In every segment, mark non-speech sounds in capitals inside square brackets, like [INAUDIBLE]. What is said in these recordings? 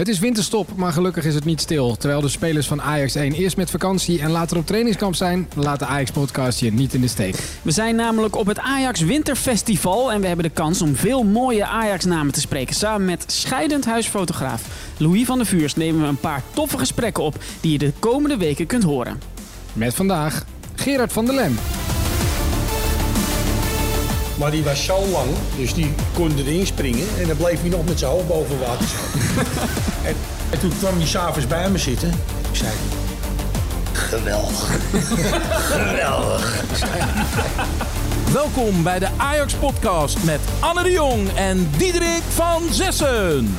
Het is winterstop, maar gelukkig is het niet stil. Terwijl de spelers van Ajax 1 eerst met vakantie en later op trainingskamp zijn, laat de Ajax-podcast je niet in de steek. We zijn namelijk op het Ajax Winterfestival en we hebben de kans om veel mooie Ajax-namen te spreken. Samen met scheidend huisfotograaf Louis van der Vuurs nemen we een paar toffe gesprekken op die je de komende weken kunt horen. Met vandaag Gerard van der Lem. Maar die was zo lang, dus die kon erin springen. En dan bleef hij nog met zijn hoofd boven water staan. [LAUGHS] en, en toen kwam hij s'avonds bij me zitten. Ik zei, geweldig. [LAUGHS] geweldig. Welkom bij de Ajax Podcast met Anne de Jong en Diederik van Zessen.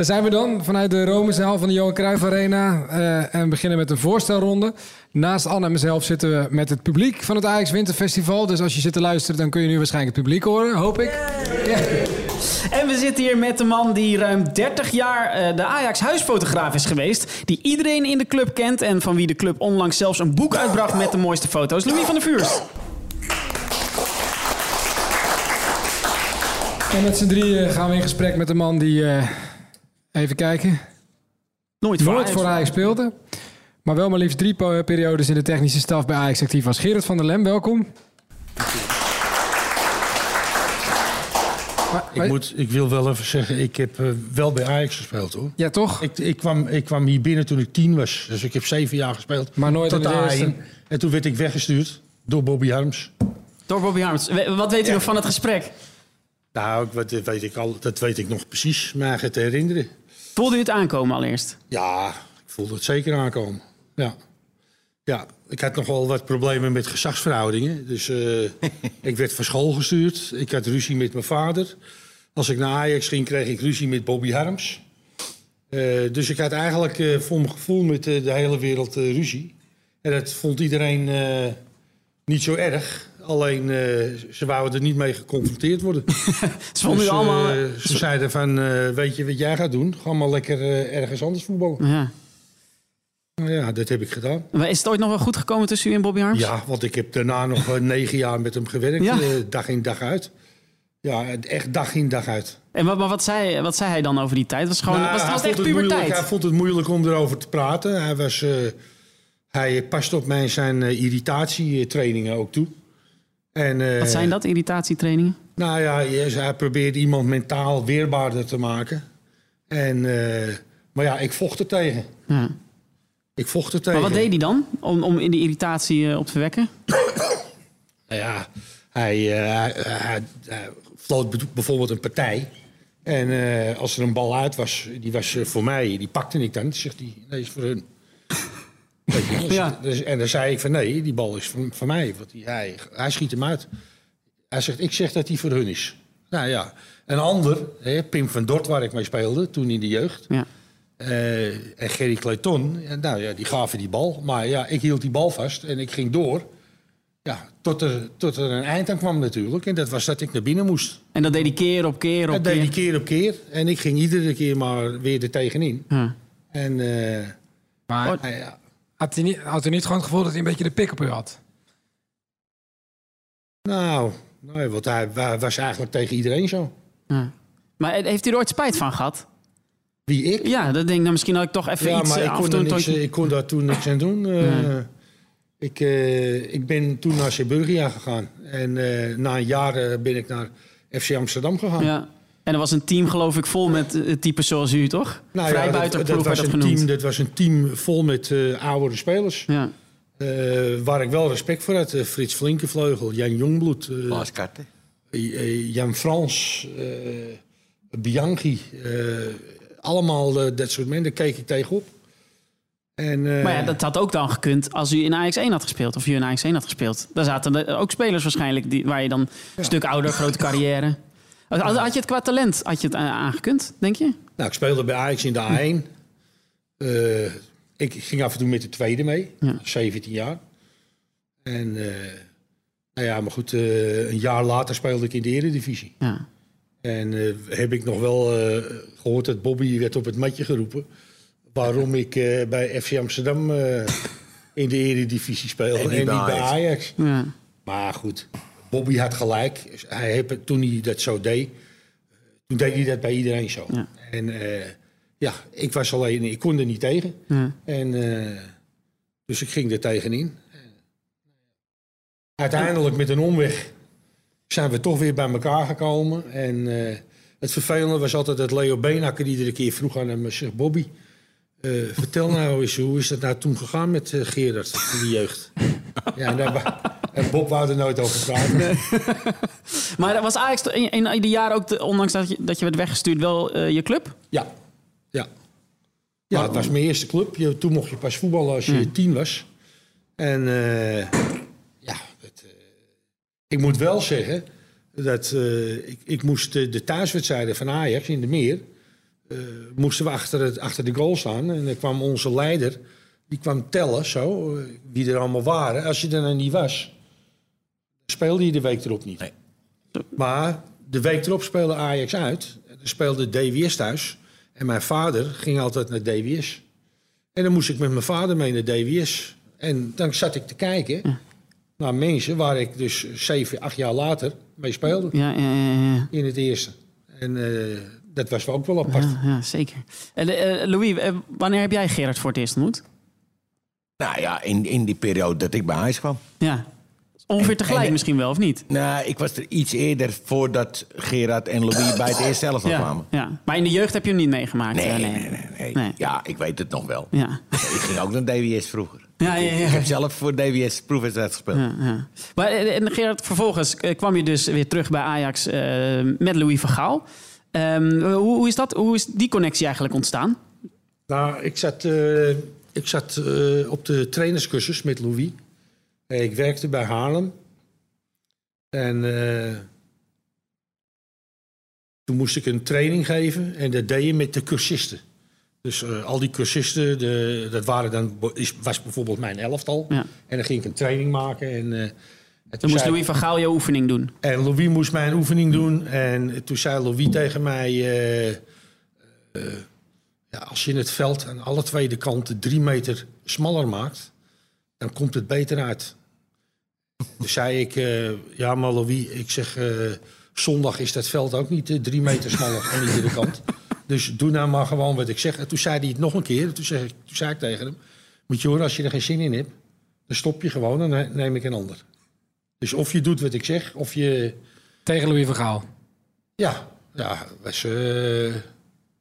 Daar zijn we dan vanuit de Romezaal van de Johan Cruijff Arena. eh, en we beginnen met een voorstelronde. Naast Anne en mezelf zitten we met het publiek van het Ajax Winterfestival. Dus als je zit te luisteren, dan kun je nu waarschijnlijk het publiek horen, hoop ik. Ja. En we zitten hier met de man die ruim 30 jaar eh, de Ajax huisfotograaf is geweest. Die iedereen in de club kent en van wie de club onlangs zelfs een boek uitbracht met de mooiste foto's. Louis van der Vuurs. En met z'n drieën gaan we in gesprek met de man die, eh, even kijken, Nooit voor nooit Ajax. voor Ajax speelde. Maar wel maar liefst drie periodes in de technische staf bij Ajax actief was. Gerard van der Lem, welkom. Maar- Ik, moet, ik wil wel even zeggen, ik heb eh, wel bij Ajax gespeeld hoor. Ja, toch? Ik, ik, kwam, ik kwam hier binnen toen ik tien was. Dus ik heb zeven jaar gespeeld. Maar nooit tot in de eerste. A1. En toen werd ik weggestuurd door Bobby Harms. Door Bobby Harms. Wat weet u nog van het gesprek? Nou, wat, weet ik al, dat weet ik nog precies, maar het te herinneren. Voelde u het aankomen allereerst? Ja, ik voelde het zeker aankomen. Ja. Ja, ik had nog wel wat problemen met gezagsverhoudingen. Dus eh, [LAUGHS] ik werd van school gestuurd. Ik had ruzie met mijn vader. Als ik naar Ajax ging, kreeg ik ruzie met Bobby Harms. Eh, dus ik had eigenlijk eh, voor mijn gevoel met de hele wereld ruzie. En dat vond iedereen niet zo erg. Alleen, eh, ze wouden er niet mee geconfronteerd worden. [LAUGHS] Ze vonden Dus, allemaal... eh, ze zeiden van, eh, weet je wat jij gaat doen? Ga maar lekker ergens anders voetballen. ja. Nou ja, dat heb ik gedaan. Maar Is het ooit nog wel goed gekomen tussen u en Bobby Harms? Ja, want ik heb daarna nog negen jaar met hem gewerkt. Ja. dag in dag uit. Ja, echt dag in dag uit. En wat, maar wat, zei, wat zei hij dan over die tijd? Was, het gewoon, Nou, was, was echt puberteit? Hij vond het moeilijk om erover te praten. Hij, was, hij past op mij zijn irritatietrainingen ook toe. En, eh, Wat zijn dat, irritatietrainingen? Nou ja, hij probeert iemand mentaal weerbaarder te maken. En, eh, maar ja, ik vocht er tegen. Ja. Ik vocht er tegen. Maar wat deed hij dan om, om in die irritatie eh, op te wekken? Nou ja, hij, hij, hij, hij floot be- bijvoorbeeld een partij. En als er een bal uit was, die was voor mij, die pakte ik dan. Dan zegt hij, nee, is voor hun. Je, dus- Ja. dus- en dan zei ik van nee, die bal is van, van mij. Want die, hij, hij schiet hem uit. Hij zegt, ik zeg dat die voor hun is. Nou ja, een ander, hè, Pim van Dort, waar ik mee speelde toen in de jeugd. Ja. Eh, en Gerry Clayton, ja, nou ja, die gaven die bal. Maar ja, ik hield die bal vast en ik ging door. Ja, tot er, tot er een eind aan kwam natuurlijk. En dat was dat ik naar binnen moest. En dat deed hij keer op keer op Dat deed keer. hij keer op keer. En ik ging iedere keer maar weer er tegenin. Ja. En eh, Maar nou ja, had hij, niet, had hij niet gewoon het gevoel dat hij een beetje de pik op u had? nou, nee, want hij, hij was eigenlijk tegen iedereen zo. Ja. Maar heeft u er ooit spijt van gehad? Wie ik? Ja, dat denk ik nou misschien had ik toch even Ja, iets maar eh, ik af kon, er niks, ik kon daar toen niks aan doen. Eh, ik, eh, ik ben toen naar Zeeburgia gegaan. En eh, na een jaar eh, ben ik naar FC Amsterdam gegaan. Ja. En er was een team geloof ik vol met eh, types zoals u, toch? Nou ja, Vrij dat- was dat een genoemd. team, dat was een team vol met eh oudere spelers. Ja. Eh, waar ik wel respect voor had. Eh, Frits Flinkenvleugel, Jan Jongbloed, eh, Paaskarten. eh, Jan Frans, eh, Bianchi. eh, allemaal eh, dat soort mensen, daar keek ik tegenop. En, eh, Maar ja, dat had ook dan gekund als u in Ajax 1 had gespeeld. Of u in Ajax 1 had gespeeld. Daar zaten er ook spelers waarschijnlijk die, waar je dan een stuk ouder, grote carrière. Had, had je het qua talent had je het a- aangekund, denk je? Nou, ik speelde bij Ajax in de A1. Eh, ik ging af en toe met de tweede mee, Ja. 17 jaar. En eh, nou ja, maar goed, eh, een jaar later speelde ik in de Eredivisie. Ja. En eh, heb ik nog wel eh, gehoord dat Bobby werd op het matje geroepen. Waarom ik eh, bij FC Amsterdam eh, in de Eredivisie speelde en niet, bij, Ajax. ja. Maar goed, Bobby had gelijk. Hij heeft, toen hij dat zo deed, toen deed hij dat bij iedereen zo. Ja. En eh, ja, ik was alleen, ik kon er niet tegen. Ja. En, eh, dus ik ging er tegenin. Uiteindelijk met een omweg zijn we toch weer bij elkaar gekomen. En eh, het vervelende was altijd dat Leo Beenakker iedere keer vroeg aan hem... Zeg, Bobby, eh, vertel nou eens, hoe is dat nou toen gegaan met eh, Gerard in de jeugd? ja, en, daar, en Bob wou er nooit over praten. [LAUGHS] Maar dat was Ajax in, in ieder jaar ook, de- ondanks dat je, dat je werd weggestuurd, wel eh, je club? Ja, ja. Ja, het was mijn eerste club. Je, toen mocht je pas voetballen als je tien was. En ja, het, ik moet wel zeggen dat ik, ik moest de, de thuiswedstrijden van Ajax in de Meer... eh, moesten we achter, het, achter de goal staan. En dan kwam onze leider, die kwam tellen zo, eh, wie er allemaal waren. Als je er nou niet was, speelde je de week erop niet. Nee. Maar de week erop speelde Ajax uit. Er speelde DWS thuis. En mijn vader ging altijd naar DWS. En dan moest ik met mijn vader mee naar DWS. En dan zat ik te kijken naar mensen waar ik dus zeven, acht jaar later mee speelde. Ja, ja, ja, ja. In het eerste. En eh, dat was ook wel apart. ja, ja, zeker. En, eh, Louis, eh, wanneer heb jij Gerard voor het eerst ontmoet? Nou ja, in, in die periode dat ik bij Ajax kwam. Ja. Ongeveer En- tegelijk en- misschien wel, of niet? Nou, ik was er iets eerder voordat Gerard en Louis bij het eerste zelf Ja, kwamen. ja. Maar in de jeugd heb je hem niet meegemaakt? Nee, nee, nee, nee, nee. Nee. Ja, ik weet het nog wel. Ja. Ik ging ook naar DWS vroeger. Ja, ja, ja. Ik heb zelf voor DWS proefwedstrijd gespeeld. Ja, ja. Maar en Gerard, vervolgens kwam je dus weer terug bij Ajax eh, met Louis van Gaal. Ehm, hoe, hoe, is dat, hoe is die connectie eigenlijk ontstaan? Nou, ik zat, eh, ik zat eh, op de trainerscursus met Louis. Eh, ik werkte bij Haarlem. En toen moest ik een training geven en dat deed je met de cursisten. Dus al die cursisten, de, dat waren dan, was bijvoorbeeld mijn elftal. Ja. En dan ging ik een training maken. En, en toen moest zei- Louis van Gaal je oefening doen. en Louis moest mij een oefening doen. En toen zei Louis tegen mij... eh, eh, ja, als je het veld aan alle twee de kanten drie meter smaller maakt... dan komt het beter uit. Dus zei ik... eh, ja, maar Louis, ik zeg... zondag is dat veld ook niet drie meter smaller aan iedere kant. Dus doe nou maar gewoon wat ik zeg. En toen zei hij het nog een keer. Toen, zeg ik, toen zei ik tegen hem... Moet je horen, als je er geen zin in hebt... dan stop je gewoon en neem ik een ander. Dus of je doet wat ik zeg, of je... Tegen Louis van Gaal. Ja, ja was, eh,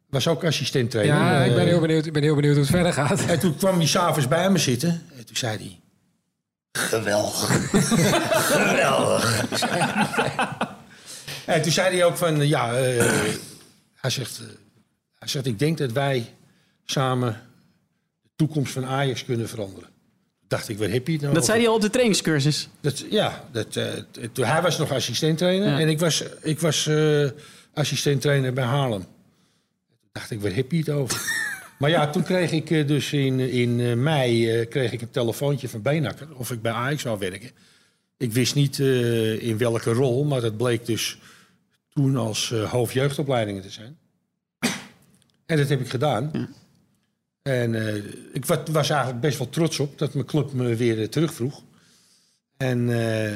was ook assistent trainer. Ja, ik ben Eh, heel benieuwd, ik ben heel benieuwd hoe het verder gaat. En toen kwam hij s'avonds bij me zitten. En toen zei hij... Geweldig. [LAUGHS] Geweldig. en toen zei hij ook van... Ja, eh, hij, zegt, hij zegt... Ik denk dat wij samen de toekomst van Ajax kunnen veranderen. Dacht ik, wat je het nou Dat zei hij al op de trainingscursus. Dat, ja, dat, eh, toen hij was nog assistenttrainer Ja. en ik was, ik was eh assistenttrainer bij Haarlem. Toen dacht ik, heb je het over? [LAUGHS] maar ja, toen kreeg ik eh, dus in, in mei kreeg ik een telefoontje van Beenakker of ik bij Ajax zou werken. Ik wist niet in welke rol, maar dat bleek dus toen als hoofdjeugdopleidingen te zijn. en dat heb ik gedaan. En eh, ik wa- was eigenlijk best wel trots op dat mijn club me weer eh, terugvroeg. En eh,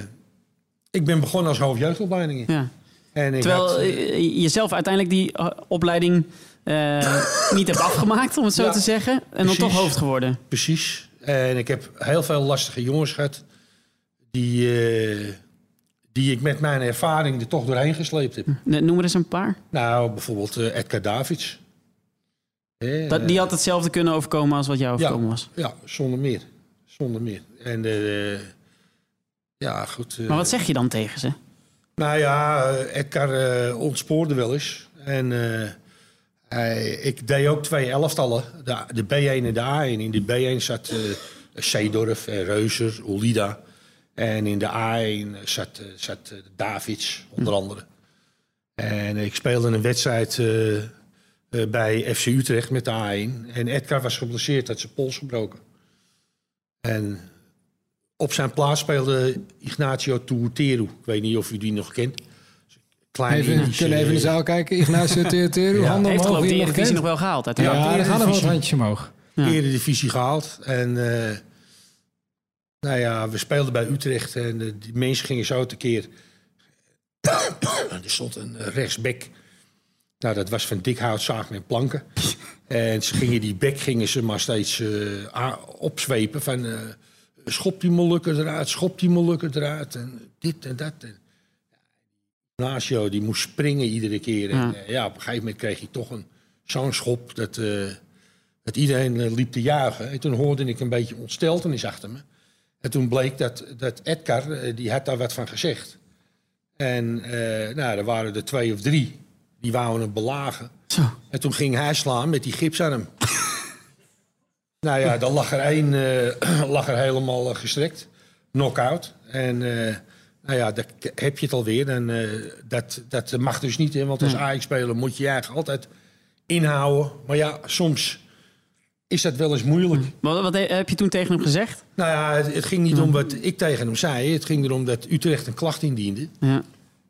ik ben begonnen als hoofdjeugdopleidingen. Ja. En ik Terwijl had, eh, eh, je zelf uiteindelijk die opleiding [LAUGHS] niet hebt afgemaakt, om het zo Ja, te zeggen. En dan toch hoofd geworden. precies. En ik heb heel veel lastige jongens gehad. Die, die ik met mijn ervaring er toch doorheen gesleept heb. N- Noem er eens een paar. Nou, bijvoorbeeld Edgar Davids. Eh, Dat, die had hetzelfde kunnen overkomen als wat jou ja, overkomen was. Ja, zonder meer. Zonder meer. En eh, ja, goed. eh, Maar wat zeg je dan tegen ze? Nou ja, Edgar eh, ontspoorde wel eens. En hij, ik deed ook twee elftallen. De, de B1 en de A1. In de B1 zat Seedorf, en Reuzer, Olida. En in de A1 zat, zat Davids, onder andere. En ik speelde een wedstrijd eh, eh, bij FC Utrecht met de A1. En Edgar was geblesseerd, had zijn pols gebroken. En op zijn plaats speelde Ignacio Tuuteru. Ik weet niet of u die nog kent. Klein Even, Indische- kunnen even in de zaal kijken. Ignacio [LAUGHS] Teoteru, Ja. handen Heeft omhoog. geloof ik wie de nog nog wel gehaald Ja, uiteindelijk. Ja, er gaan nog wat handjes omhoog. Ja. Eredivisie gehaald. En eh, nou ja, we speelden bij Utrecht en eh, die mensen gingen zo tekeer. [COUGHS] er stond een rechtsback Nou, dat was van dik hout, zagen en planken. en ze gingen die bek gingen ze maar steeds a- opzwepen van... eh, schop die molukken eruit, schop die molukken eruit. En dit en dat. En, Ignacio, die moest springen iedere keer. En, Ja. eh, ja, op een gegeven moment kreeg hij toch een, zo'n schop dat, dat iedereen liep te juichen. En toen hoorde ik een beetje ontsteltenis achter me. En toen bleek dat, dat Edgar, die had daar wat van gezegd. En nou, er waren er twee of drie, die wouden hem belagen. Zo. En toen ging hij slaan met die gipsarm. [LAUGHS] nou ja, dan lag er één eh, [CLEARS THROAT] lag er helemaal eh, gestrekt. Knock-out. En eh, nou ja, dan k- heb je het alweer. En dat, dat mag dus niet. Hè, want als Ajax-speler moet je je eigenlijk altijd inhouden. Maar ja, soms is dat wel eens moeilijk. Wat, wat he- heb je toen tegen hem gezegd? Nou ja, het, het ging niet om wat ik tegen hem zei. Het ging erom dat Utrecht een klacht indiende. Ja.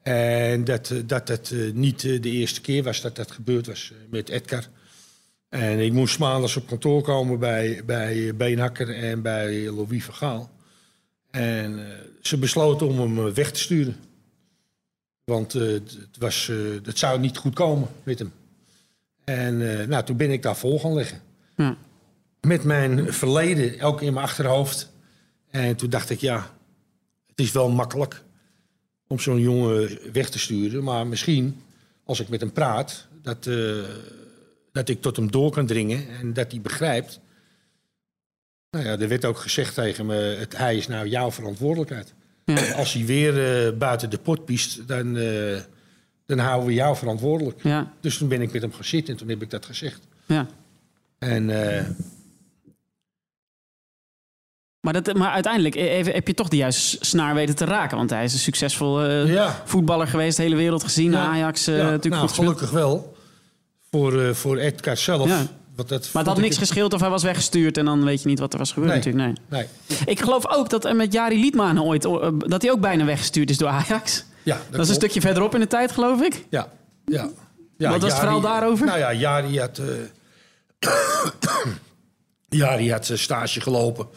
En dat eh, dat, dat eh, niet eh, de eerste keer was dat dat gebeurd was met Edgar. En ik moest maandags op kantoor komen bij, bij Beenhakker en bij Louis van Gaal. En ze besloten om hem weg te sturen. Want eh, het was, eh, het zou niet goed komen met hem. En nou, toen ben ik daar vol gaan leggen. Ja. Met mijn verleden ook in mijn achterhoofd. En toen dacht ik, ja, het is wel makkelijk om zo'n jongen weg te sturen. Maar misschien, als ik met hem praat, dat, eh, dat ik tot hem door kan dringen en dat hij begrijpt. Nou ja, er werd ook gezegd tegen me, het, hij is nou jouw verantwoordelijkheid. Ja. Als hij weer eh, buiten de pot piest, dan, eh, dan houden we jou verantwoordelijk. Ja. Dus toen ben ik met hem gaan zitten en toen heb ik dat gezegd. ja. En Maar, dat, maar uiteindelijk eh, even, heb je toch de juiste snaar weten te raken. Want hij is een succesvol eh, ja, voetballer geweest, de hele wereld gezien. Ja. Ajax eh, ja, natuurlijk nou, goed gespeeld. gelukkig wel. Voor, eh voor Edgar zelf. Ja. Want dat Maar het had ik- niks gescheeld of hij was weggestuurd en dan weet je niet wat er was gebeurd Nee. natuurlijk. Nee. Nee. Ik geloof ook dat met Jari Liedman ooit, dat hij ook bijna weggestuurd is door Ajax. Ja, Dat, is een stukje verderop in de tijd, geloof ik. Ja, ja. ja Wat was het verhaal daarover? Nou ja, Jari had, [COUGHS] Jari had zijn stage gelopen.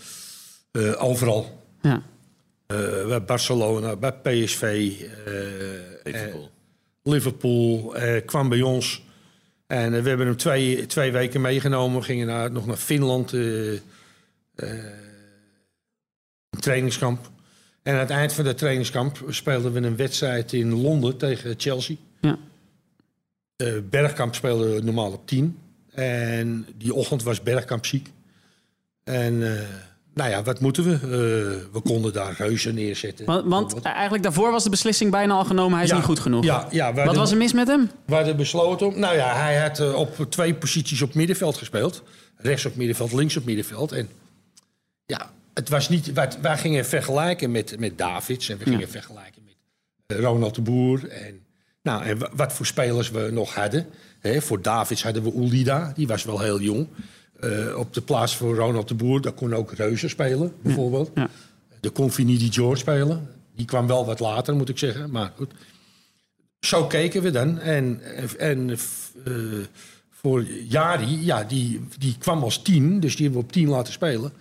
Eh, overal. Ja. Eh, bij Barcelona, bij PSV, eh, Liverpool. eh, Liverpool. eh, kwam bij ons. En we hebben hem twee, twee weken meegenomen. We gingen naar, nog naar Finland. eh, eh, een trainingskamp. En aan het eind van dat trainingskamp speelden we een wedstrijd in Londen tegen Chelsea. Ja. Eh, Bergkamp speelde normaal op 10. En die ochtend was Bergkamp ziek. En eh, nou ja, wat moeten we? Eh, we konden daar reuzen neerzetten. Want, want eigenlijk daarvoor was de beslissing bijna al genomen. Hij is Ja, niet goed genoeg. Ja, ja, Wat hadden- was er mis met hem? we hadden besloten om... Nou ja, hij had eh, op twee posities op middenveld gespeeld. Rechts op middenveld, links op middenveld. En ja, het was niet... Wij, wij gingen vergelijken met, met Davids. En we gingen vergelijken met eh, Ronald de Boer. En, nou, en wa- wat voor spelers we nog hadden. Hè, voor Davids hadden we Oelida. Die was wel heel jong. Eh, op de plaats voor Ronald de Boer, daar kon ook Reuzen spelen, bijvoorbeeld. Ja. De kon Vinicius George spelen. Die kwam wel wat later, moet ik zeggen. Maar goed. Zo keken we dan. En, en eh, voor Jari, ja, die, die kwam als tien. Dus die hebben we op tien laten spelen.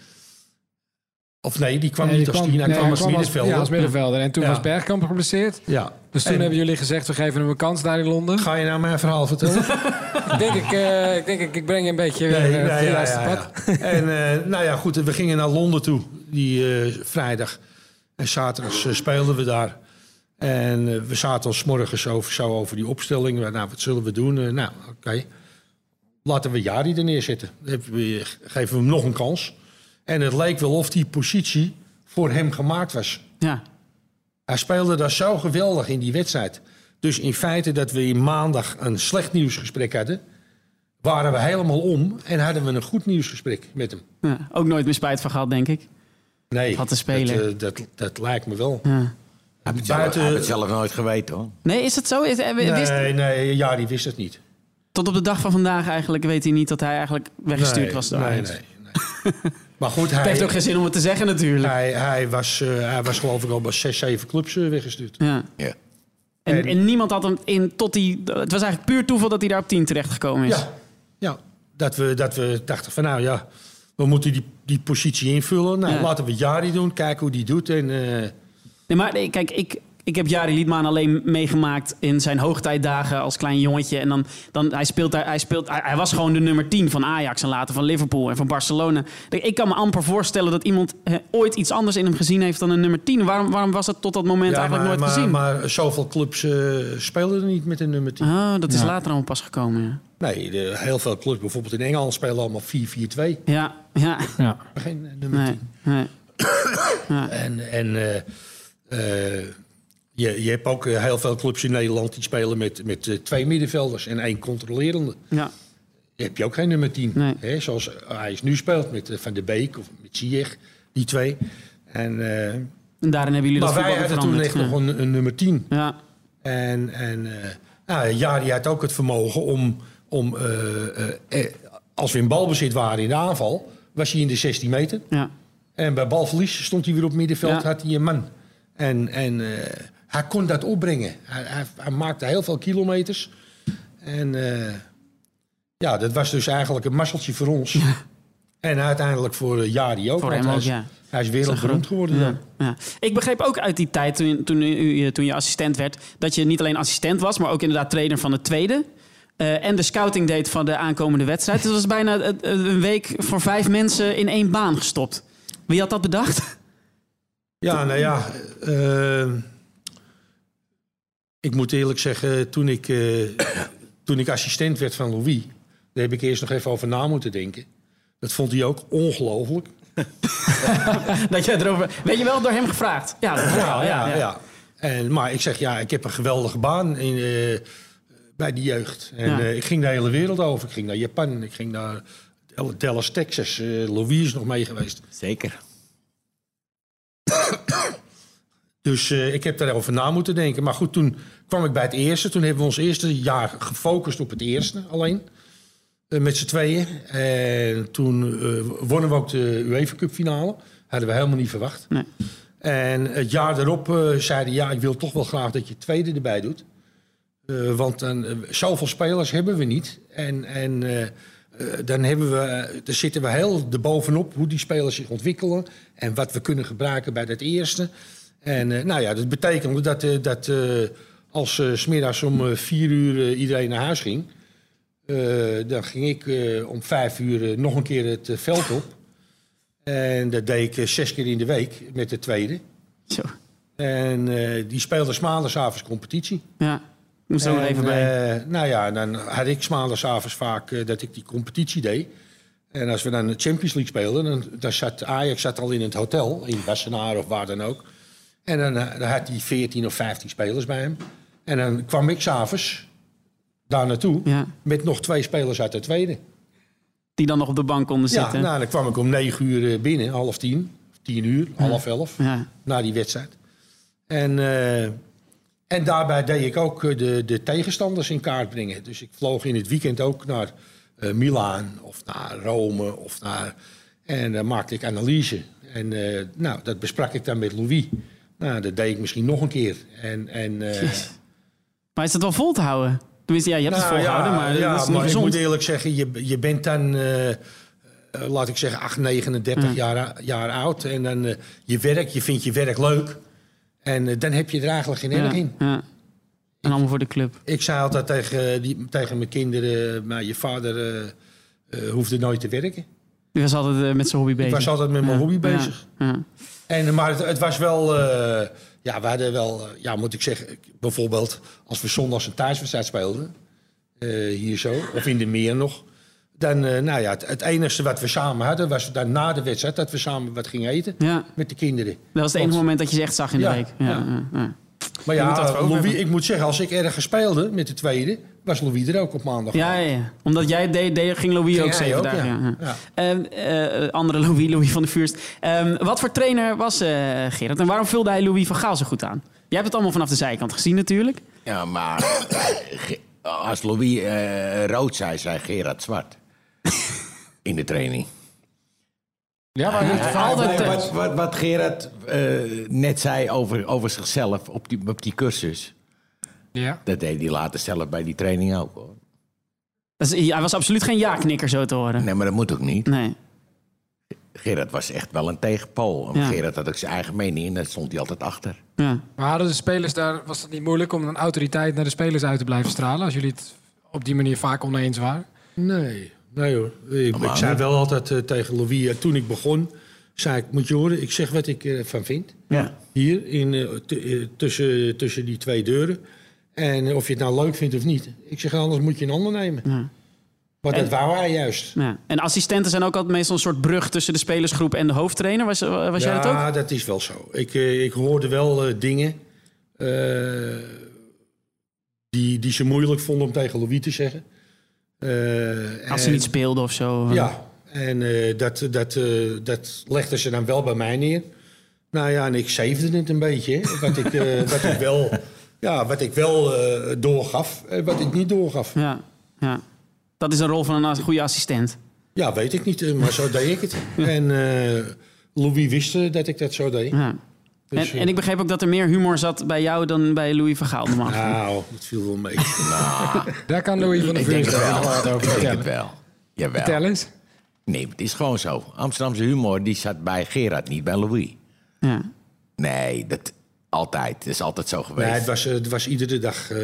Of nee, die kwam Nee, niet die als kwam- tien. Hij nee, kwam als middenvelder. Ja, als middenvelder. En toen Ja. was Bergkamp geblesseerd. Ja. Dus toen En hebben jullie gezegd, we geven hem een kans daar in Londen. Ga je nou mijn verhaal vertellen? [LAUGHS] ik denk, ik, eh, ik, denk ik, ik breng je een beetje Nee, weer, nee, eh, het ja, juiste ja, pad. ja. [LAUGHS] En eh, nou ja, goed, we gingen naar Londen toe die eh, vrijdag. En zaterdag speelden we daar. En we zaten al 's morgens over, zo over die opstelling. Nou, wat zullen we doen? Nou, oké. Laten we Jari er neerzetten. Dan geven we hem nog een kans. En het leek wel of die positie voor hem gemaakt was. Ja. Hij speelde daar zo geweldig in die wedstrijd. Dus in feite dat we in maandag een slecht nieuwsgesprek hadden... waren we helemaal om en hadden we een goed nieuwsgesprek met hem. Ja. Ook nooit meer spijt van gehad, denk ik. Nee, Had te spelen. Dat, eh, dat, dat lijkt me wel. Ja. Hij heeft het zelf- Buiten- hij heeft het zelf nooit geweten hoor. Nee, is het zo? Is, eh, wist- Nee, nee, ja, die wist het niet. Tot op de dag van vandaag eigenlijk weet hij niet dat hij eigenlijk weggestuurd nee, was door nee, nee, nee. [LAUGHS] maar goed, Het heeft hij, ook geen zin om het te zeggen natuurlijk. hij, hij, was, eh, hij was geloof ik al bij zes, zeven clubs eh, weggestuurd. Ja. Ja. En, En- en niemand had hem in tot die. Het was eigenlijk puur toeval dat hij daar op 10 terecht gekomen is. Ja, ja dat, we, dat we dachten van nou ja, we moeten die, die positie invullen. Nou, Ja. laten we Jari doen, kijken hoe die doet. En, eh, Nee, maar nee, kijk, ik, ik heb Jari Liedman alleen meegemaakt in zijn hoogtijdagen als klein jongetje. En dan, dan hij speelt daar, hij speelt, hij, hij was gewoon de nummer 10 van Ajax en later van Liverpool en van Barcelona. Ik kan me amper voorstellen dat iemand eh, ooit iets anders in hem gezien heeft dan een nummer 10. Waarom, waarom was dat tot dat moment Ja, eigenlijk maar, nooit maar, gezien? maar zoveel clubs eh spelen er niet met een nummer 10. Ah, dat is later allemaal pas gekomen. Ja, Nee, de, heel veel clubs, bijvoorbeeld in Engeland, spelen allemaal 4-4-2. ja. ja. Ja. Geen eh, nummer Nee, 10. nee. [COUGHS] En, en eh, eh, je, je hebt ook eh, heel veel clubs in Nederland die spelen met, met eh, twee middenvelders en één controlerende. Ja. heb je ook geen nummer 10. Nee. Hè, zoals hij is nu speelt met eh, Van der Beek of met Ziyech, die twee. En, En daarin hebben jullie maar dat wij hadden toen echt nog een, een nummer 10. ja. En, en eh nou, Jari had ook het vermogen om, om als we in balbezit waren in de aanval, was hij in de 16 meter. ja. En bij balverlies stond hij weer op middenveld, Ja. had hij een man. En, en hij kon dat opbrengen. Hij, hij, hij maakte heel veel kilometers. En eh, ja, dat was dus eigenlijk een masseltje voor ons. En uiteindelijk voor eh, Jari ook. Voor hem hij ook, is, ja. Hij is wereldberoemd geworden. Ja, ja. Ik begreep ook uit die tijd, toen, toen, u, toen je assistent werd, dat je niet alleen assistent was, maar ook inderdaad trainer van het tweede. eh, en de scouting deed van de aankomende wedstrijd. Dus dat was bijna eh, eh, een week voor vijf mensen in één baan gestopt. Wie had dat bedacht? Ja, nou ja. eh, ik moet eerlijk zeggen, toen ik, eh, [COUGHS] toen ik assistent werd van Louis... daar heb ik eerst nog even over na moeten denken. Dat vond hij ook ongelooflijk. [LAUGHS] dat je erover, weet je wel, door hem gevraagd? Ja, dat ja, ja, ja. En, maar ik zeg, ja, ik heb een geweldige baan in, eh, bij de jeugd. En Ja. eh, ik ging de hele wereld over. Ik ging naar Japan, ik ging naar Dallas, Texas. Louis is nog mee geweest. Zeker. Dus eh, ik heb daarover na moeten denken. Maar goed, toen kwam ik bij het eerste. Toen hebben we ons eerste jaar gefocust op het eerste alleen. Eh, met z'n tweeën. En toen eh, wonnen we ook de UEFA Cup finale. Hadden we helemaal niet verwacht. Nee. En het jaar daarop zeiden ja, ik wil toch wel graag dat je het tweede erbij doet. Want dan, zoveel spelers hebben we niet. En, en dan hebben we, daar zitten we heel erbovenop hoe die spelers zich ontwikkelen. En wat we kunnen gebruiken bij dat eerste. En eh, nou ja, dat betekende dat, eh, dat eh, als smiddags om vier uur iedereen naar huis ging... dan ging ik om vijf uur nog een keer het veld op. En dat deed ik zes keer in de week met de tweede. Zo. En eh, die speelde 's maandagavonds competitie. Ja, moest er even bij. eh, nou ja, dan had ik 's maandagavonds vaak dat ik die competitie deed. En als we dan de Champions League speelden, dan, dan zat Ajax zat al in het hotel, in Wassenaar of waar dan ook. En dan, eh, dan had hij 14 of 15 spelers bij hem. En dan kwam ik s'avonds daar naartoe Ja. met nog twee spelers uit de tweede. Die dan nog op de bank konden Ja, zitten. nou, dan kwam ik om 9 uur eh, binnen, half tien, tien uur, half elf Ja. na die wedstrijd. En, eh, en daarbij deed ik ook de, de tegenstanders in kaart brengen. Dus ik vloog in het weekend ook naar eh Milaan of naar Rome. Of naar, en dan maakte ik analyse. En nou, dat besprak ik dan met Louis. Nou, dat deed ik misschien nog een keer. En, en, eh, Maar is dat wel vol te houden? Tenminste, ja, je hebt het nou, volgehouden, ja, maar ja, maar ik moet eerlijk zeggen, je, je bent dan, eh, eh, laat ik zeggen, 8, 39 jaar, jaar oud. En dan je werk, je vindt je werk leuk. En dan heb je er eigenlijk geen erg ja, in. ja. En allemaal voor de club. Ik zei altijd tegen, die, tegen mijn kinderen, maar je vader hoefde nooit te werken. Die was altijd met zijn hobby bezig. Ik was altijd met mijn hobby bezig. Ja, En, maar het, het was wel, eh, ja, we hadden wel, eh, ja, moet ik zeggen, bijvoorbeeld als we zondags een thuiswedstrijd speelden, eh, hier zo, of in de meer nog, dan, nou ja, het, het enige wat we samen hadden was dan na de wedstrijd dat we samen wat gingen eten Ja, met de kinderen. dat was het enige Want- moment dat je ze echt zag in de Ja, week. Ja, ja. ja, ja. Maar ja, Louis, ik moet zeggen, als ik ergens speelde met de tweede, was Louis er ook op maandag. Ja, ja, ja. Omdat jij deed, deed ging Louis Ging ook zeven ook, dagen. ja. Ja. Ja. Ehm, eh, andere Louis, Louis van der Vuurst. Ehm, wat voor trainer was eh, Gerard? En waarom vulde hij Louis van Gaal zo goed aan? Jij hebt het allemaal vanaf de zijkant gezien natuurlijk. Ja, maar Ge- als Louis eh, rood zei, zei Gerard zwart. [LAUGHS] In de training. Ja, maar altijd, eh, wat, wat, wat Gerard eh, net zei over, over zichzelf op die, op die cursus... Ja. dat deed hij later zelf bij die training ook. Hoor. Dat is, hij was absoluut geen ja-knikker zo te horen. Nee, maar dat moet ook niet. Nee. Gerard was echt wel een tegenpool. En Ja. Gerard had ook zijn eigen mening en daar stond hij altijd achter. Ja. Maar hadden de spelers daar, was het niet moeilijk om een autoriteit naar de spelers uit te blijven stralen? Als jullie het op die manier vaak oneens waren? Nee, nee hoor. Ik, zei wel altijd eh, tegen Louis, eh, toen ik begon, zei ik, moet je horen, ik zeg wat ik ervan vind. Ja. Hier, in, eh, t- eh, tussen, tussen die twee deuren. En of je het nou leuk vindt of niet. Ik zeg, anders moet je een ander nemen. Ja. Maar dat En- wou hij juist. Ja. En assistenten zijn ook altijd meestal een soort brug tussen de spelersgroep en de hoofdtrainer. Was, was jij dat ook? Ja, dat is wel zo. Ik, eh, ik hoorde wel eh, dingen eh, die, die ze moeilijk vonden om tegen Louis te zeggen. Als ze niet speelden of zo. Ja, en dat, dat, dat legden ze dan wel bij mij neer. Nou ja, en ik zevende het een beetje. Wat, ik, wat ik wel, ja, wat ik wel eh, doorgaf en wat ik niet doorgaf. Ja. ja. Dat is een rol van een goede assistent. Ja, weet ik niet, eh, maar zo deed ik het. [LAUGHS] En eh, Louis wist dat ik dat zo deed. Ja. Dus, en, en ik begreep ook dat er meer humor zat bij jou dan bij Louis van Gaal. Nou, dat viel wel mee. [LAUGHS] [LAUGHS] Daar kan Louis van der Ik Vuur wel. wat over Ik denk vertellen. het wel. Jawel. Vertel eens. Nee, het is gewoon zo. Amsterdamse humor die zat bij Gerard, niet bij Louis. Ja. Nee, dat altijd. Het is altijd zo geweest. Nee, het was, het was iedere dag... eh,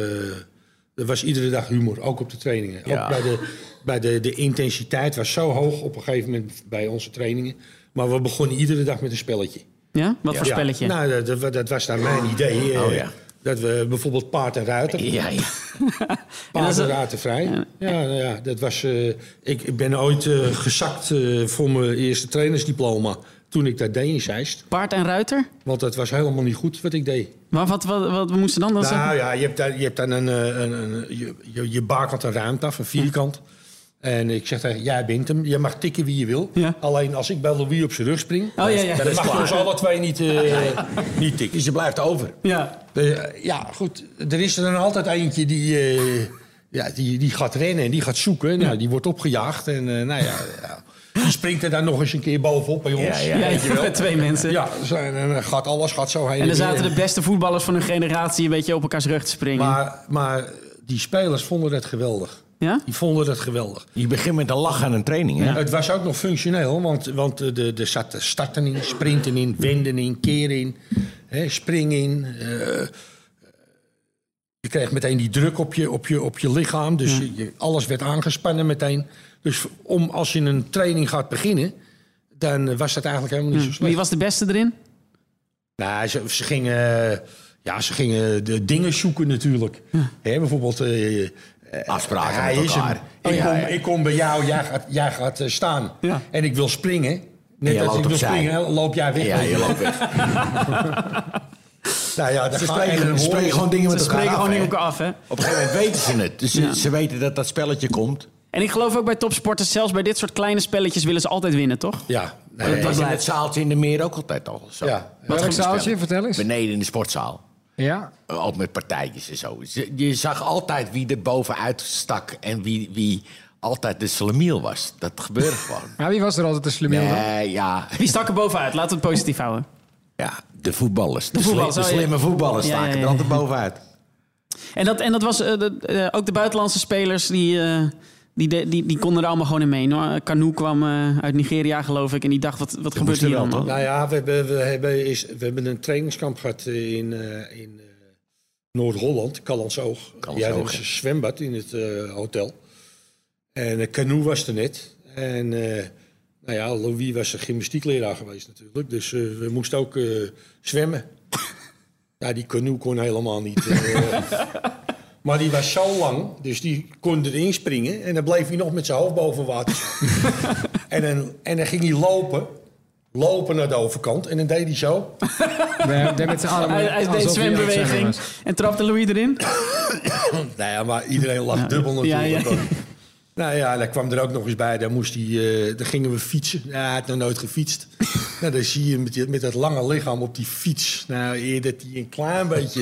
er was iedere dag humor, ook op de trainingen. Ja. Ook bij, de, bij de, de intensiteit was zo hoog op een gegeven moment bij onze trainingen. Maar we begonnen iedere dag met een spelletje. ja? Wat voor Ja, spelletje? Nou, dat, dat, dat was dan mijn idee. eh, Oh, ja. Dat we bijvoorbeeld paard en ruiter. Ja, ja. [LAUGHS] Paard en ruiter vrij. Ja, nou ja, dat was... eh, ik, ik ben ooit eh, gezakt voor mijn eerste trainersdiploma. Toen ik dat deed in Zeist. Paard en ruiter? Want dat was helemaal niet goed wat ik deed. Maar wat, wat, wat, we moesten dan dan Nou zeggen? ja, je hebt, daar, je hebt dan een... eh, een, een je, je, je bakent een ruimte af, een vierkant. En ik zeg tegen jij bent hem. Je mag tikken wie je wil. Ja. Alleen als ik bij Louis op zijn rug spring... Oh, ja, ja. dan mag je ons alle twee niet, eh, niet tikken. Dus je blijft over. Ja. Eh, ja, goed. Er is er dan altijd eentje die, eh, ja, die, die gaat rennen en die gaat zoeken. Nou, die wordt opgejaagd. En eh, nou ja, die springt er dan nog eens een keer bovenop bij ons. Ja, ja. Ja, weet je wel. met [LAUGHS] twee mensen. Ja, en dan gaat alles gaat zo heen En er weer. zaten de beste voetballers van hun generatie een beetje op elkaars rug te springen. Maar, maar die spelers vonden dat geweldig. ja? Die vonden dat geweldig. Je begint met een lach aan een training, hè? Het was ook nog functioneel, want, want eh, de, er zat starten in, sprinten in, wenden in, keren in, hè, springen in. eh, je kreeg meteen die druk op je, op je, op je lichaam, dus je, alles werd aangespannen meteen. Dus om, als je een training gaat beginnen, dan was dat eigenlijk helemaal niet zo slecht. Wie was de beste erin? Nou, ze, ze gingen, ja, ze gingen de dingen zoeken natuurlijk. Hè, bijvoorbeeld... eh, Afspraken hij met is elkaar. hem. Ik, Oh, ja, kom, ja. ik kom bij jou, jij gaat, jij gaat eh, staan. Ja. En ik wil springen. Net je als loopt ik wil springen, loop jij weg. Ja, je loopt weg. [LAUGHS] Nou ja, Ze spreken, ze spreken gewoon dingen Ze met elkaar spreken af, gewoon niet hè? elkaar af, hè? Op een gegeven moment weten ze het. Dus ze, ze weten dat dat spelletje komt. En ik geloof ook bij topsporters, zelfs bij dit soort kleine spelletjes willen ze altijd winnen, toch? Ja, Dat nee, dat was in het zaaltje in de meer ook altijd al zo. Ja. Wat Welk voor zaaltje? Vertel eens. Beneden in de sportzaal. Ja. Ook met partijtjes en zo. Je zag altijd wie er bovenuit stak en wie, wie altijd de slamiel was. Dat gebeurde [LAUGHS] gewoon. Maar wie was er altijd de slimiel dan? Nee, ja, Die stak er bovenuit, laten we het positief houden. ja, de voetballers. De, voetballers, sli- de oh, ja. slimme voetballers Ja, ja, staken ja, er altijd ja. bovenuit. En dat, en dat was eh, de- eh, ook de buitenlandse spelers die, eh, die, de- die, die konden er allemaal gewoon in mee. hoor. Kanu kwam eh, uit Nigeria, geloof ik, en die dacht: wat, wat gebeurt hier allemaal? toch? Nou ja, we hebben, we hebben, is, we hebben een trainingskamp gehad eh, in, eh, in eh, Noord-Holland, Callandsoog. Callantsoog, Ja, dat was ja. een zwembad in het eh, hotel. En uh, Canoe was er net. En eh, nou ja, Louis was een gymnastiekleraar geweest natuurlijk. Dus eh, we moesten ook eh, zwemmen. [LAUGHS] nou, die Canoe kon helemaal niet. [LAUGHS] maar die was zo lang, dus die kon erin springen. En dan bleef hij nog met zijn hoofd boven water [LAUGHS] en, dan, en dan ging hij lopen. Lopen naar de overkant. En dan deed hij zo. [LAUGHS] Nee, deed met zijn armen. Hij, hij deed zwembeweging en trapte Louis erin. [COUGHS] Nou ja, maar iedereen lag dubbel natuurlijk. ja. Nou ja, daar kwam er ook nog eens bij. Daar, moest hij, eh, daar gingen we fietsen. Ja, hij had nog nooit gefietst. [LAUGHS] nou, dan zie je met, die- met dat lange lichaam op die fiets. Nou, eer dat hij een klein beetje...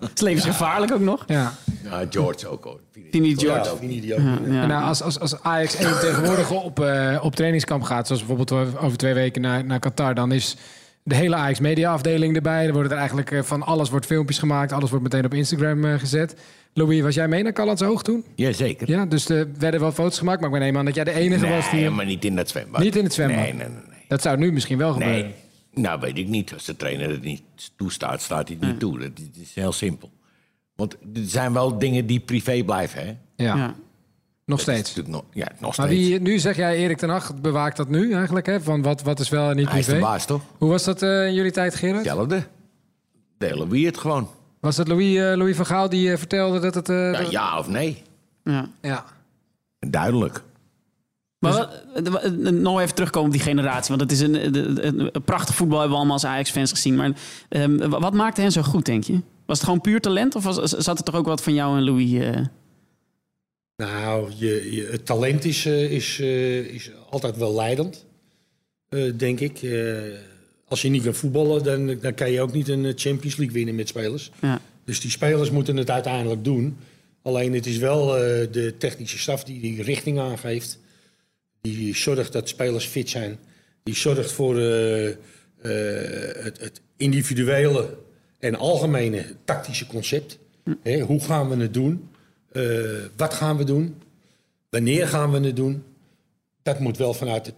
Het is levensgevaarlijk ook nog. Ja. Ja, George ook hoor. Tini George. die ook Ja, niet? ja. En nou, als, als, als Ajax 1 tegenwoordig op, eh, op trainingskamp gaat, zoals bijvoorbeeld over twee weken naar, naar Qatar, dan is de hele Ajax media afdeling erbij. Er worden er eigenlijk eh, van alles wordt filmpjes gemaakt, alles wordt meteen op Instagram eh, gezet. Louis, was jij mee naar Callands Hoog toen? Jazeker. Ja, dus er werden wel foto's gemaakt, maar ik neem aan dat jij de enige was die... Nee, maar niet in dat zwembad. Niet in het zwembad? Nee, nee, nee. nee. Dat zou nu misschien wel gebeuren. Nee. Nou, weet ik niet. Als de trainer het niet toestaat, staat hij het niet toe. Dat is heel simpel. Want er zijn wel dingen die privé blijven, hè? Ja, Ja. nog Dat steeds. natuurlijk nog, ja, nog Maar steeds. wie, nu zeg jij Erik ten Hag bewaakt dat nu eigenlijk, hè? Van wat, wat is wel en niet Hij is de privé. baas, toch? Hoe was dat eh, in jullie tijd, Gerard? Hetzelfde. Delen we het gewoon. Was het Louis, eh, Louis van Gaal die eh, vertelde dat het... eh, Ja, dat- ja of nee. Ja. ja. Duidelijk. Maar nog even terugkomen op die generatie. Want het is een, een, een- een prachtig voetbal hebben we allemaal als Ajax-fans gezien. Maar ehm, wat maakte hen zo goed, denk je? Was het gewoon puur talent? Of was, zat er toch ook wat van jou en Louis? eh? Nou, je, je, het talent is, eh, is, eh, is altijd wel leidend, denk ik. Als je niet kan voetballen, dan, dan kan je ook niet een Champions League winnen met spelers. Ja. Dus die spelers moeten het uiteindelijk doen. Alleen het is wel de technische staf die die richting aangeeft. Die zorgt dat spelers fit zijn. Die zorgt voor het, het individuele en algemene tactische concept. Hè, hoe gaan we het doen? Eh, wat gaan we doen? Wanneer gaan we het doen? Dat moet wel vanuit de,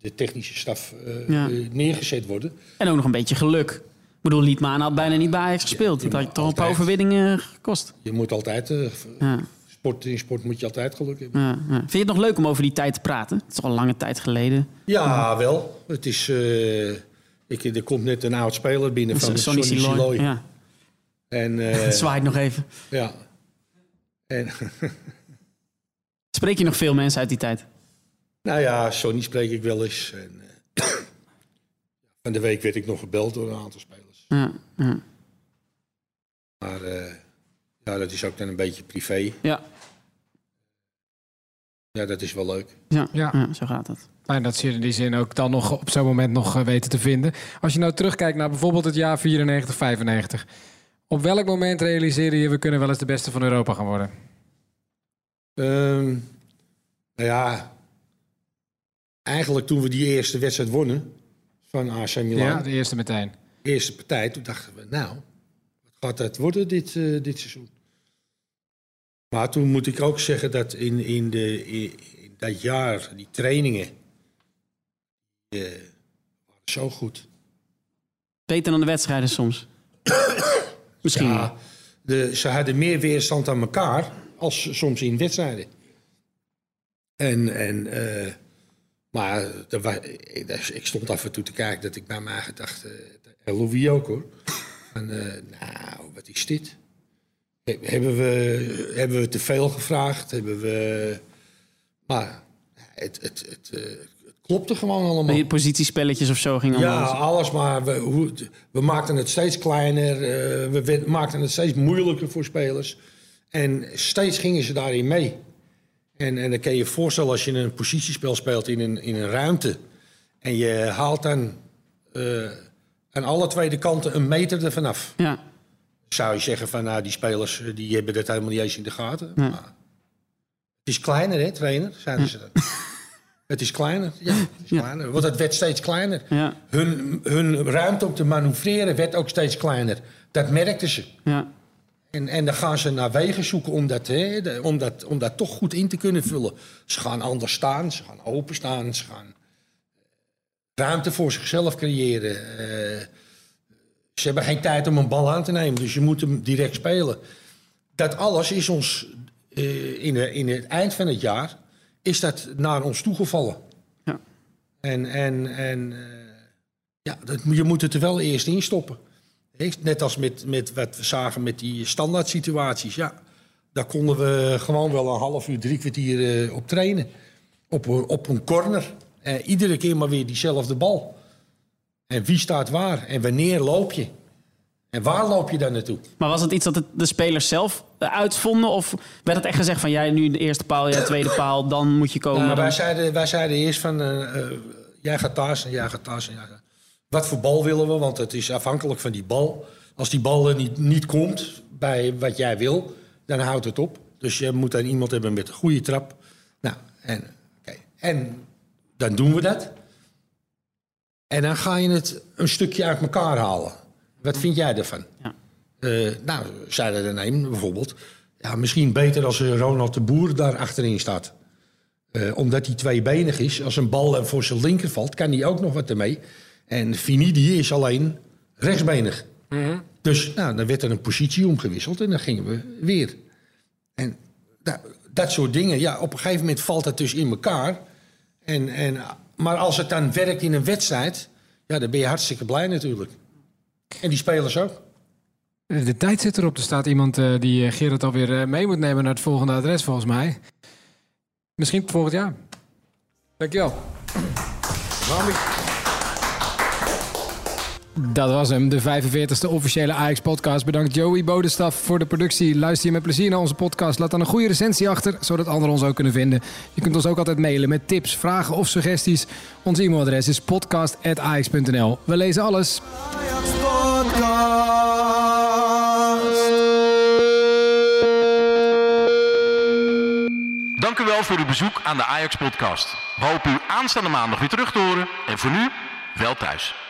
de technische staf eh, Ja. eh, neergezet worden. En ook nog een beetje geluk. Ik bedoel, Liedmaan had bijna niet bij Ajax gespeeld. Dat had je toch een paar overwinningen gekost. Je moet altijd, Ja, sport, in sport moet je altijd geluk hebben. Vind je het nog leuk om over die tijd te praten? Het is al lange tijd geleden. Ja, wel. Het is, ik, er komt net een oud speler binnen van Sonny Siloy. Ja. En, [LAUGHS] eh, Het zwaait nog even. ja. En, [LAUGHS] Spreek je nog veel mensen uit die tijd? nou ja, Sonny spreek ik wel eens. En, eh, [COUGHS] van de week werd ik nog gebeld door een aantal spelers. Ja, ja. Maar eh, ja, dat is ook dan een beetje privé. ja, Ja, dat is wel leuk. ja, Ja. ja, zo gaat het. Fijn dat ze je in die zin ook dan nog op zo'n moment nog eh, weten te vinden. Als je nou terugkijkt naar bijvoorbeeld het jaar 94, 95. Op welk moment realiseerde je... we kunnen wel eens de beste van Europa gaan worden? Ehm, nou ja, eigenlijk toen we die eerste wedstrijd wonnen van AC Milan, Ja, de eerste meteen. eerste partij, toen dachten we, nou, wat gaat dat worden dit, eh, dit seizoen? Maar toen moet ik ook zeggen dat in, in, de, in, in dat jaar, die trainingen, eh, waren zo goed. Beter dan de wedstrijden soms. [COUGHS] Misschien. Ja, de, ze hadden meer weerstand aan elkaar als soms in wedstrijden. En, en, eh, maar er wa- ik, stond af en toe te kijken dat ik bij mij eigen dacht, eh, Louis ook hoor. En, eh, nou, wat is dit? He- Hebben we, hebben we te veel gevraagd? Hebben we... Maar het, het, het, eh, het klopte gewoon allemaal. Die Positiespelletjes of zo ging Ja, allemaal. alles, maar we, hoe, we maakten het steeds kleiner. eh, we we maakten het steeds moeilijker voor spelers. En steeds gingen ze daarin mee. En, en dan kan je je voorstellen als je een positiespel speelt in een, in een ruimte. En je haalt dan eh, aan alle twee de kanten een meter ervan af. Ja. Zou je zeggen van nou, die spelers eh, die hebben dat helemaal niet eens in de gaten. Maar het is kleiner, hè, trainer, zeiden ze dan. [LAUGHS] Het is kleiner, ja, het is kleiner. Want het werd steeds kleiner. Ja. Hun, hun ruimte om te manoeuvreren werd ook steeds kleiner. Dat merkten ze. Ja. En, en dan gaan ze naar wegen zoeken om dat, hè, de- om, dat, om dat toch goed in te kunnen vullen. Ze gaan anders staan, ze gaan openstaan, ze gaan ruimte voor zichzelf creëren. Eh, ze hebben geen tijd om een bal aan te nemen, dus je moet hem direct spelen. Dat alles is ons eh, in, de, in het eind van het jaar is dat naar ons toegevallen. Ja. En, en, en eh, ja, dat, je moet het er wel eerst in stoppen. Net als met, met wat we zagen met die standaard situaties. Ja, daar konden we gewoon wel een half uur, drie kwartier eh, op trainen. Op, een- op een corner. Eh, iedere keer maar weer diezelfde bal. En wie staat waar? En wanneer loop je? En waar loop je dan naartoe? Maar was het iets dat het de spelers zelf eh, uitvonden? Of werd het echt gezegd van jij nu de eerste paal, jij de tweede paal, dan moet je komen? Nou, wij, zeiden, wij zeiden eerst van, eh, eh, jij gaat thuis en jij gaat thuis. En jij gaat... Wat voor bal willen we? Want het is afhankelijk van die bal. Als die bal er niet, niet komt bij wat jij wil, dan houdt het op. Dus je moet dan iemand hebben met een goede trap. Nou, en, en dan doen we dat. En dan ga je het een stukje uit elkaar halen. Wat vind jij ervan? Ja. Eh, nou, zeiden er een bijvoorbeeld. Ja, misschien beter als eh, Ronald de Boer daar achterin staat. Eh, omdat hij tweebenig is. Als een bal voor zijn linker valt, kan hij ook nog wat ermee. En Finidi is alleen rechtsbenig. Dus nou, dan werd er een positie omgewisseld en dan gingen we weer. En da- dat soort dingen, ja, op een gegeven moment valt het dus in elkaar. En, en, maar als het dan werkt in een wedstrijd, ja, dan ben je hartstikke blij natuurlijk. En die spelers ook. De tijd zit erop. Er staat iemand eh, die eh, Gerard alweer eh, mee moet nemen naar het volgende adres, volgens mij. Misschien volgend jaar. Dankjewel. Dat was hem, de 45e officiële Ajax-podcast. Bedankt Joey Bodestaf voor de productie. Luister je met plezier naar onze podcast. Laat dan een goede recensie achter, zodat anderen ons ook kunnen vinden. Je kunt ons ook altijd mailen met tips, vragen of suggesties. Ons e-mailadres is podcast.ajax.nl. We lezen alles. Dank u wel voor uw bezoek aan de Ajax Podcast. We hopen u aanstaande maandag weer terug te horen. En voor nu, wel thuis.